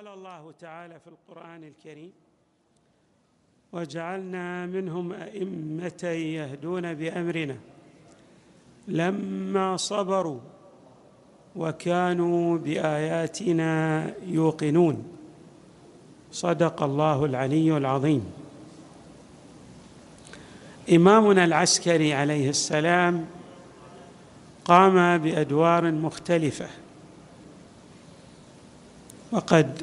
قال الله تعالى في القرآن الكريم وجعلنا منهم أئمة يهدون بأمرنا لما صبروا وكانوا بآياتنا يوقنون. صدق الله العلي العظيم. إمامنا العسكري عليه السلام قام بأدوار مختلفة. وقد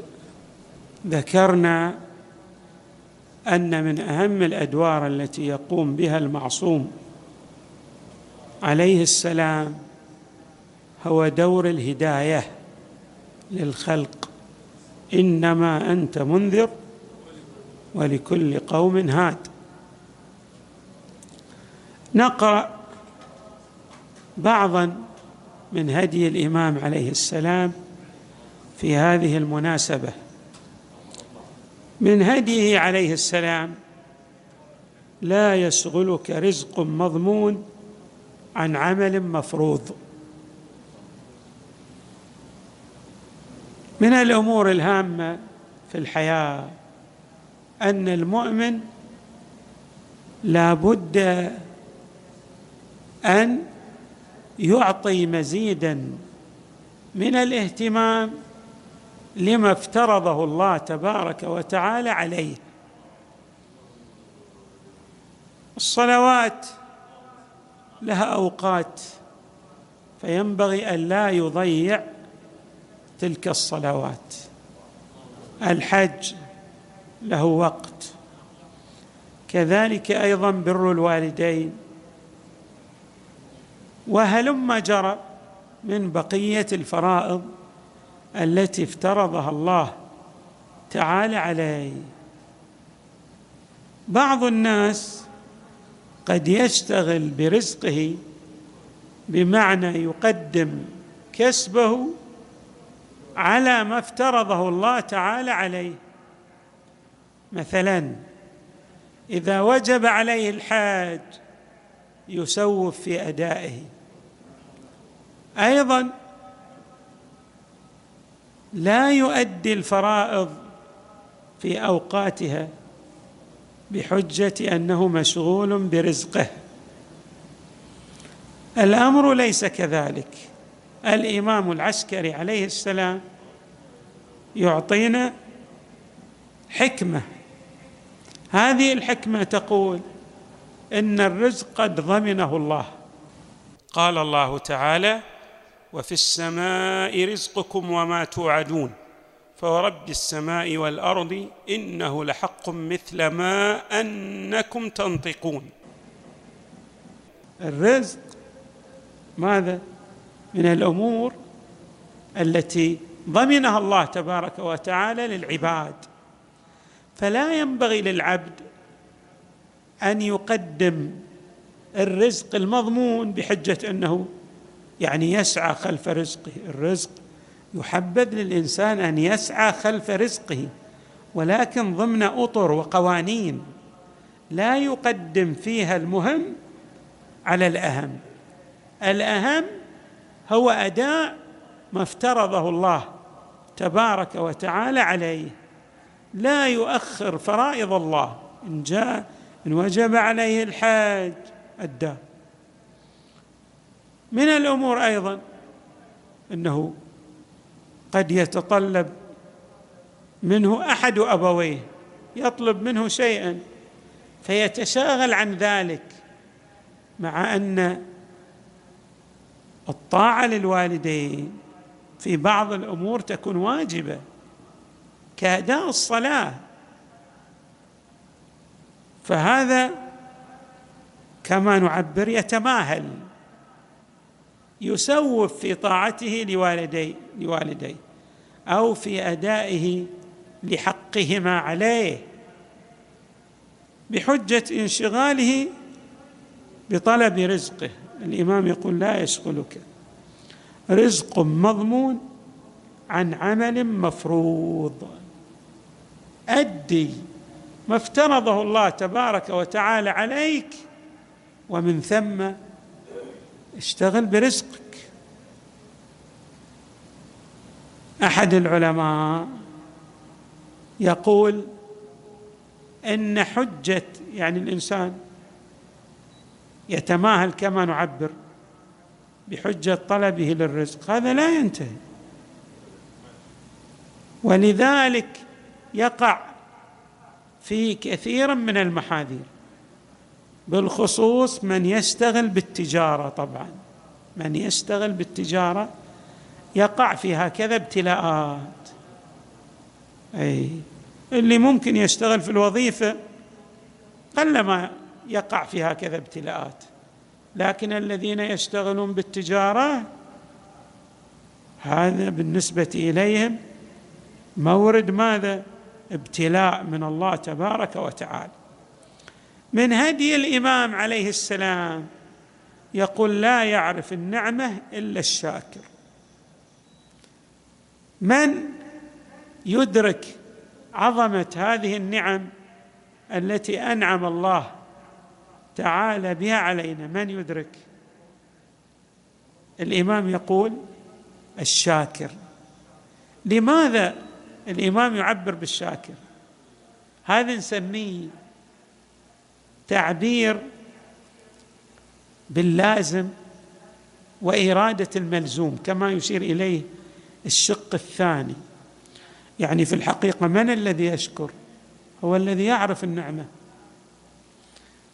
ذكرنا أن من أهم الأدوار التي يقوم بها المعصوم عليه السلام هو دور الهداية للخلق. إنما أنت منذر ولكل قوم هاد. نقرأ بعضا من هدي الإمام عليه السلام في هذه المناسبة. من هديه عليه السلام لا يشغلك رزق مضمون عن عمل مفروض. من الأمور الهامة في الحياة أن المؤمن لا بد أن يعطي مزيدا من الاهتمام لما افترضه الله تبارك وتعالى عليه. الصلوات لها أوقات فينبغي أن لا يضيع تلك الصلوات. الحج له وقت. كذلك أيضا بر الوالدين. وهلم جرى من بقية الفرائض التي افترضها الله تعالى عليه. بعض الناس قد يشتغل برزقه بمعنى يقدم كسبه على ما افترضه الله تعالى عليه. مثلا إذا وجب عليه الحاج يسوف في أدائه. أيضا لا يؤدي الفرائض في أوقاتها بحجة أنه مشغول برزقه. الأمر ليس كذلك. الإمام العسكري عليه السلام يعطينا حكمة. هذه الحكمة تقول إن الرزق قد ضمنه الله. قال الله تعالى وفي السماء رزقكم وما توعدون فورب السماء والأرض إنه لحق مثل ما أنكم تنطقون. الرزق ماذا؟ من الأمور التي ضمنها الله تبارك وتعالى للعباد. فلا ينبغي للعبد أن يقدم الرزق المضمون بحجة أنه يعني يسعى خلف رزقه. الرزق يحبذ للإنسان أن يسعى خلف رزقه ولكن ضمن أطر وقوانين لا يقدم فيها المهم على الأهم. الأهم هو أداء ما افترضه الله تبارك وتعالى عليه. لا يؤخر فرائض الله. إن جاء إن وجب عليه الحاج اداه من الأمور أيضا أنه قد يتطلب منه أحد أبويه يطلب منه شيئا فيتشاغل عن ذلك مع أن الطاعة للوالدين في بعض الأمور تكون واجبة كأداء الصلاة. فهذا كما نعبر يتماهل. يسوف في طاعته لوالدي لوالديه أو في أدائه لحقهما عليه بحجة انشغاله بطلب رزقه. الإمام يقول لا يشغلك. رزق مضمون عن عمل مفروض. أدي ما افترضه الله تبارك وتعالى عليك ومن ثم اشتغل برزقك. أحد العلماء يقول إن حجة يعني الإنسان يتماهل كما نعبر بحجة طلبه للرزق هذا لا ينتهي. ولذلك يقع في كثير من المحاذير. بالخصوص من يشتغل بالتجارة طبعا. من يشتغل بالتجارة يقع في هكذا ابتلاءات. أي اللي ممكن يشتغل في الوظيفة قلما يقع في هكذا ابتلاءات. لكن الذين يشتغلون بالتجارة هذا بالنسبة إليهم مورد ماذا؟ ابتلاء من الله تبارك وتعالى. من هدي الإمام عليه السلام يقول لا يعرف النعمة إلا الشاكر. من يدرك عظمة هذه النعم التي أنعم الله تعالى بها علينا؟ من يدرك؟ الإمام يقول الشاكر. لماذا الإمام يعبر بالشاكر؟ هذا نسميه تعبير باللازم وإرادة الملزوم كما يشير إليه الشق الثاني. يعني في الحقيقة من الذي يشكر؟ هو الذي يعرف النعمة.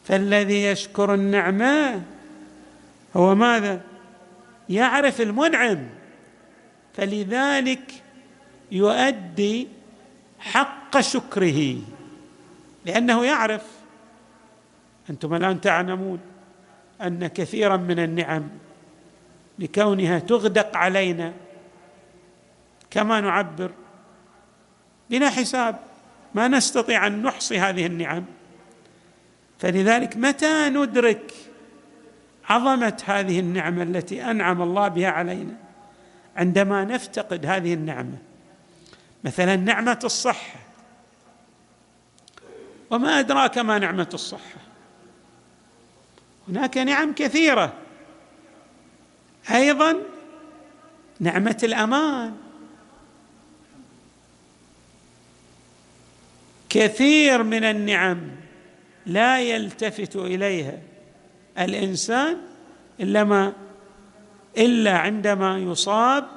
فالذي يشكر النعمة هو ماذا؟ يعرف المنعم. فلذلك يؤدي حق شكره لأنه يعرف أنتم الآن تعلمون أن كثيرا من النعم لكونها تغدق علينا كما نعبر بلا حساب ما نستطيع أن نحصي هذه النعم. فلذلك متى ندرك عظمة هذه النعمة التي أنعم الله بها علينا عندما نفتقد هذه النعمة؟ مثلا نعمة الصحة. وما أدراك ما نعمة الصحة؟ هناك نعم كثيرة. أيضا نعمة الأمان. كثير من النعم لا يلتفت إليها الإنسان الا ما إلا عندما يصاب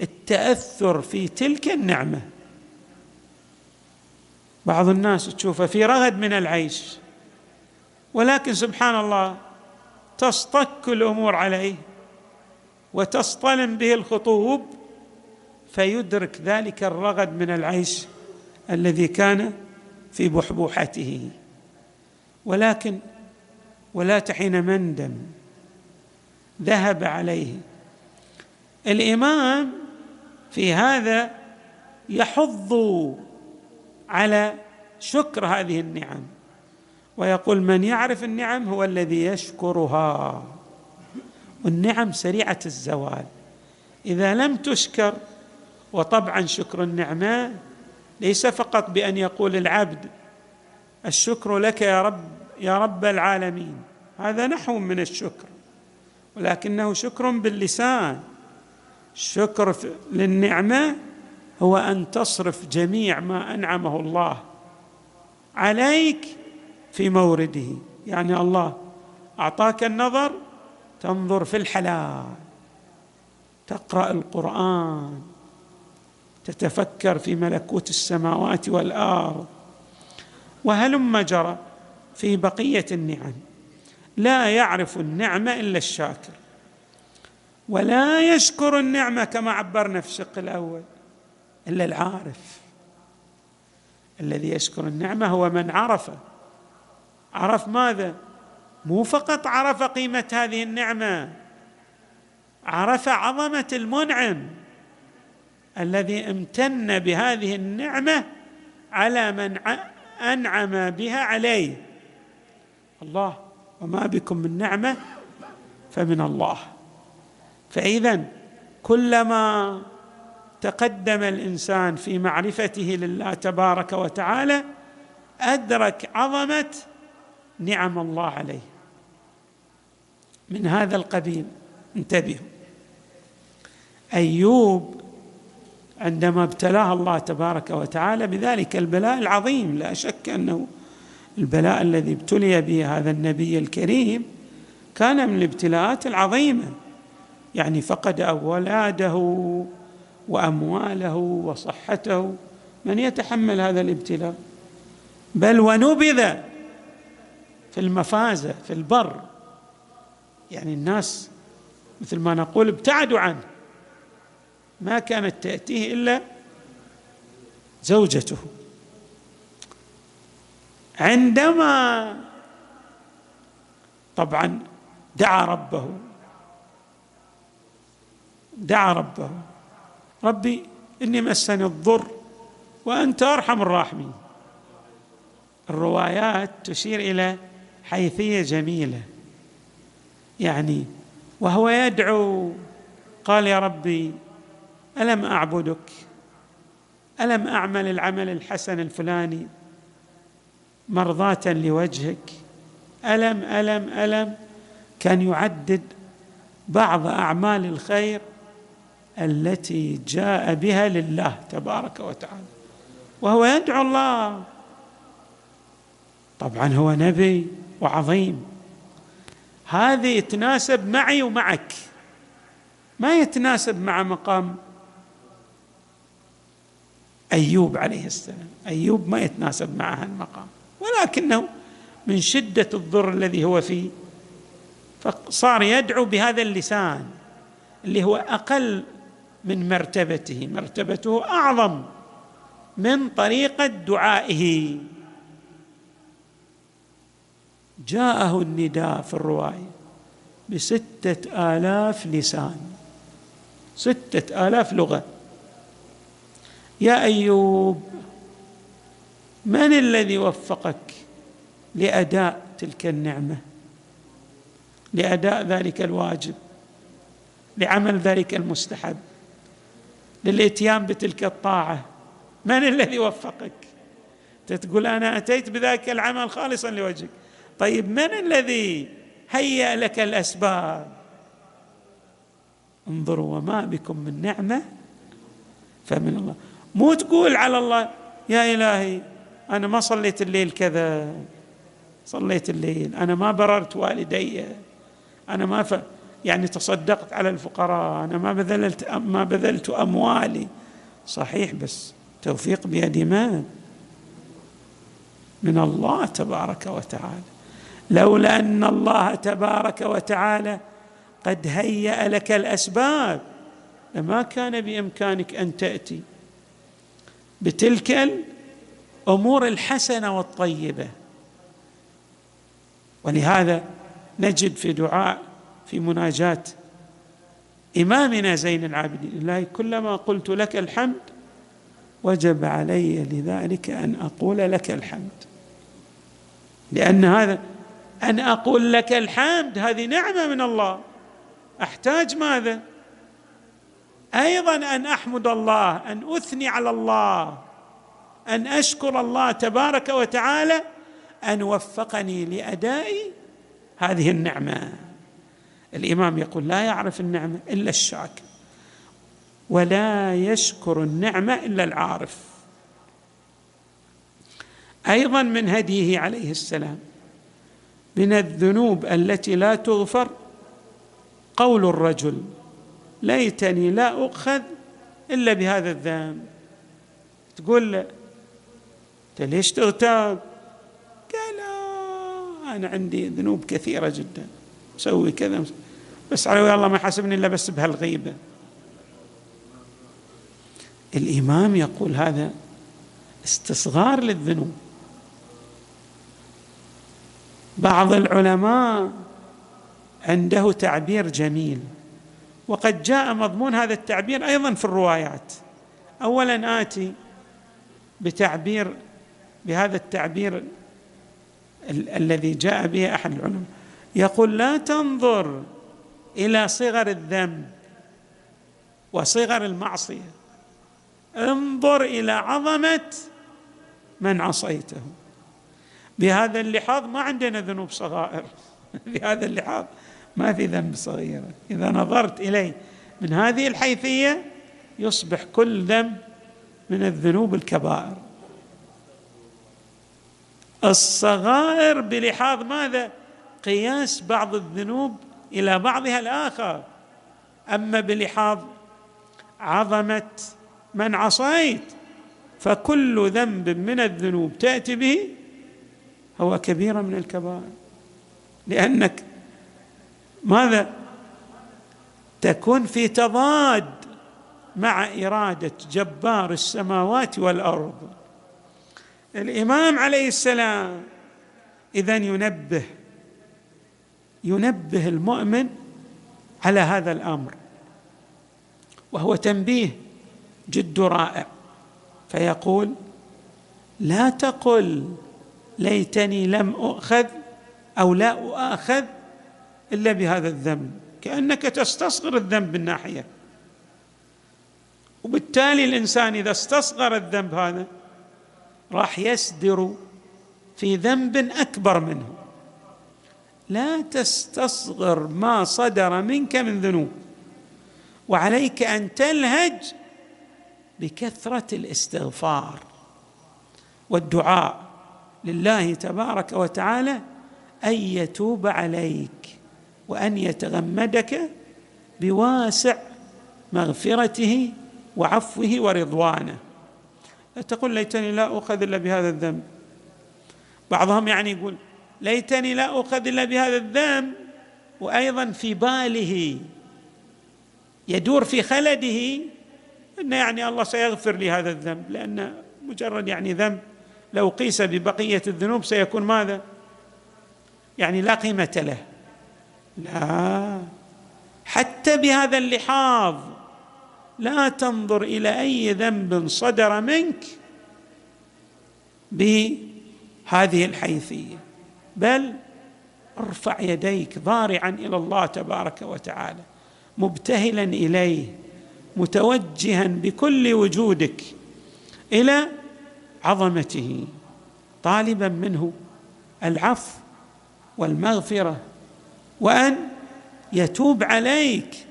بالتأثر في تلك النعمة. بعض الناس تشوفه في رغد من العيش. ولكن سبحان الله تصطك الأمور عليه وتصطلم به الخطوب فيدرك ذلك الرغد من العيش الذي كان في بحبوحته ولكن ولا حين مندم ذهب عليه. الإمام في هذا يحض على شكر هذه النعم. ويقول من يعرف النعم هو الذي يشكرها. والنعم سريعة الزوال. إذا لم تشكر وطبعا شكر النعمة ليس فقط بأن يقول العبد الشكر لك يا رب يا رب العالمين. هذا نحو من الشكر. ولكنه شكر باللسان. الشكر للنعمة هو أن تصرف جميع ما أنعمه الله عليك في مورده. يعني الله أعطاك النظر تنظر في الحلال تقرأ القرآن تتفكر في ملكوت السماوات والأرض. وهلم جرى في بقية النعم. لا يعرف النعمه إلا الشاكر. ولا يشكر النعمه كما عبرنا في الشق الأول. إلا العارف. الذي يشكر النعمه هو من عرف عرف ماذا؟ مو فقط عرف قيمة هذه النعمة عرف عظمة المنعم الذي امتن بهذه النعمة على من أنعم بها عليه. الله وما بكم من نعمة فمن الله. فاذا كلما تقدم الإنسان في معرفته لله تبارك وتعالى أدرك عظمة نعم الله عليه. من هذا القبيل انتبهوا. أيوب عندما ابتلاه الله تبارك وتعالى بذلك البلاء العظيم لا شك أنه البلاء الذي ابتلي به هذا النبي الكريم كان من الابتلاءات العظيمة. يعني فقد أولاده وأمواله وصحته من يتحمل هذا الابتلاء؟ بل ونبذ في المفازة في البر. يعني الناس مثل ما نقول ابتعدوا عنه. ما كانت تأتيه إلا زوجته. عندما طبعا دعا ربه دعا ربه. ربي إني مسني الضر وأنت أرحم الراحمين. الروايات تشير إلى حيثية جميلة. يعني وهو يدعو قال يا ربي ألم أعبدك؟ ألم أعمل العمل الحسن الفلاني مرضاة لوجهك؟ ألم ألم ألم كان يعدد بعض أعمال الخير التي جاء بها لله تبارك وتعالى. وهو يدعو الله. طبعا هو نبي. وعظيم. هذه يتناسب معي ومعك. ما يتناسب مع مقام أيوب عليه السلام. أيوب ما يتناسب مع هالمقام ولكنه من شدة الضر الذي هو فيه. فصار يدعو بهذا اللسان اللي هو أقل من مرتبته. مرتبته أعظم من طريقة دعائه. جاءه النداء في الرواية بستة آلاف لسان. ستة آلاف لغة. يا أيوب من الذي وفقك لأداء تلك النعمة؟ لأداء ذلك الواجب لعمل ذلك المستحب للإتيان بتلك الطاعة. من الذي وفقك؟ تقول أنا أتيت بذلك العمل خالصا لوجهك. طيب من الذي هيأ لك الأسباب؟ انظروا وما بكم من نعمة. فمن الله. مو تقول على الله يا إلهي أنا ما صليت الليل كذا صليت الليل أنا ما بررت والدي أنا ما ف... يعني تصدقت على الفقراء أنا ما بذلت ما بذلت أموالي. صحيح بس توفيق بيد من؟ من الله تبارك وتعالى. لولا أن الله تبارك وتعالى قد هيأ لك الأسباب لما كان بإمكانك أن تأتي بتلك الأمور الحسنة والطيبة. ولهذا نجد في دعاء في مناجاة إمامنا زين العابدين الله كلما قلت لك الحمد وجب علي لذلك أن أقول لك الحمد لأن هذا أن أقول لك الحمد هذه نعمة من الله. أحتاج ماذا؟ أيضا أن أحمد الله أن أثني على الله أن أشكر الله تبارك وتعالى أن وفقني لأداء هذه النعمة. الإمام يقول لا يعرف النعمة إلا الشاكر ولا يشكر النعمة إلا العارف. أيضا من هديه عليه السلام. من الذنوب التي لا تغفر قول الرجل ليتني لا أؤخذ إلا بهذا الذنب. تقول له أنت ليش تغتاب؟ قال أنا عندي ذنوب كثيرة جدا مسوي كذا بس على الله ما يحاسبني إلا بس بهالغيبة. الإمام يقول هذا استصغار للذنوب. بعض العلماء عنده تعبير جميل وقد جاء مضمون هذا التعبير أيضا في الروايات. اولا آتي بتعبير بهذا التعبير ال- الذي جاء به أحد العلماء يقول لا تنظر إلى صغر الذنب وصغر المعصية انظر إلى عظمة من عصيته. بهذا اللحاظ ما عندنا ذنوب صغائر. بهذا اللحاظ ما في ذنب صغيرة إذا نظرت إليه من هذه الحيثية يصبح كل ذنب من الذنوب الكبائر. الصغائر بلحاظ ماذا؟ قياس بعض الذنوب إلى بعضها الآخر. أما بلحاظ عظمة من عصيت فكل ذنب من الذنوب تأتي به هو كبيرة من الكبائر. لأنك ماذا؟ تكون في تضاد مع إرادة جبار السماوات والأرض. الإمام عليه السلام اذا ينبه ينبه المؤمن على هذا الأمر وهو تنبيه جد رائع فيقول لا تقل ليتني لم أؤخذ أو لا أؤاخذ إلا بهذا الذنب. كأنك تستصغر الذنب من ناحية. وبالتالي الإنسان إذا استصغر الذنب هذا راح يسدر في ذنب أكبر منه. لا تستصغر ما صدر منك من ذنوب. وعليك أن تلهج بكثرة الاستغفار والدعاء. لله تبارك وتعالى أن يتوب عليك وأن يتغمدك بواسع مغفرته وعفوه ورضوانه. لا تقول ليتني لا أؤخذ إلا بهذا الذنب. بعضهم يعني يقول ليتني لا أؤخذ إلا بهذا الذنب وأيضا في باله يدور في خلده أن يعني الله سيغفر لي هذا الذنب لأن مجرد يعني ذنب لو قيس ببقية الذنوب سيكون ماذا؟ يعني لا قيمة له. لا. حتى بهذا اللحاظ لا تنظر إلى أي ذنب صدر منك بهذه الحيثية. بل ارفع يديك ضارعا إلى الله تبارك وتعالى مبتهلا إليه متوجها بكل وجودك إلى عظمته طالبا منه العفو والمغفرة وأن يتوب عليك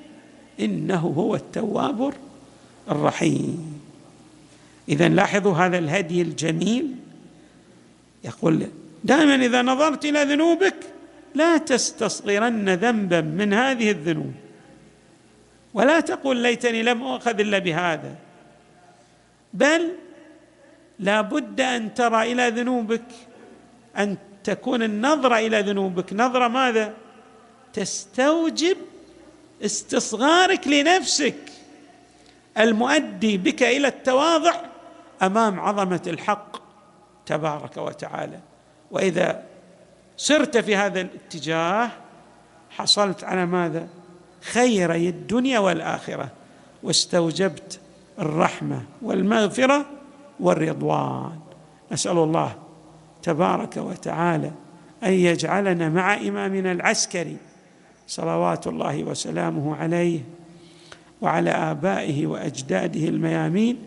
إنه هو التواب الرحيم. اذا لاحظوا هذا الهدي الجميل. يقول دائما إذا نظرت إلى ذنوبك لا تستصغرن ذنبا من هذه الذنوب. ولا تقول ليتني لم اخذ إلا بهذا بل لا بد أن ترى إلى ذنوبك أن تكون النظرة إلى ذنوبك. نظرة ماذا؟ تستوجب استصغارك لنفسك. المؤدي بك إلى التواضع أمام عظمة الحق تبارك وتعالى. وإذا سرت في هذا الاتجاه حصلت على ماذا؟ خيري الدنيا والآخرة. واستوجبت الرحمة والمغفرة والرضوان. نسال الله تبارك وتعالى أن يجعلنا مع إمامنا العسكري صلوات الله وسلامه عليه وعلى آبائه وأجداده الميامين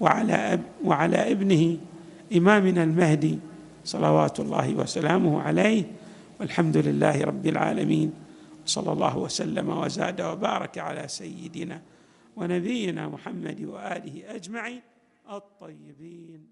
وعلى أب وعلى ابنه إمامنا المهدي صلوات الله وسلامه عليه والحمد لله رب العالمين. صلى الله وسلم وزاد وبارك على سيدنا ونبينا محمد وآله أجمعين. الطيبين.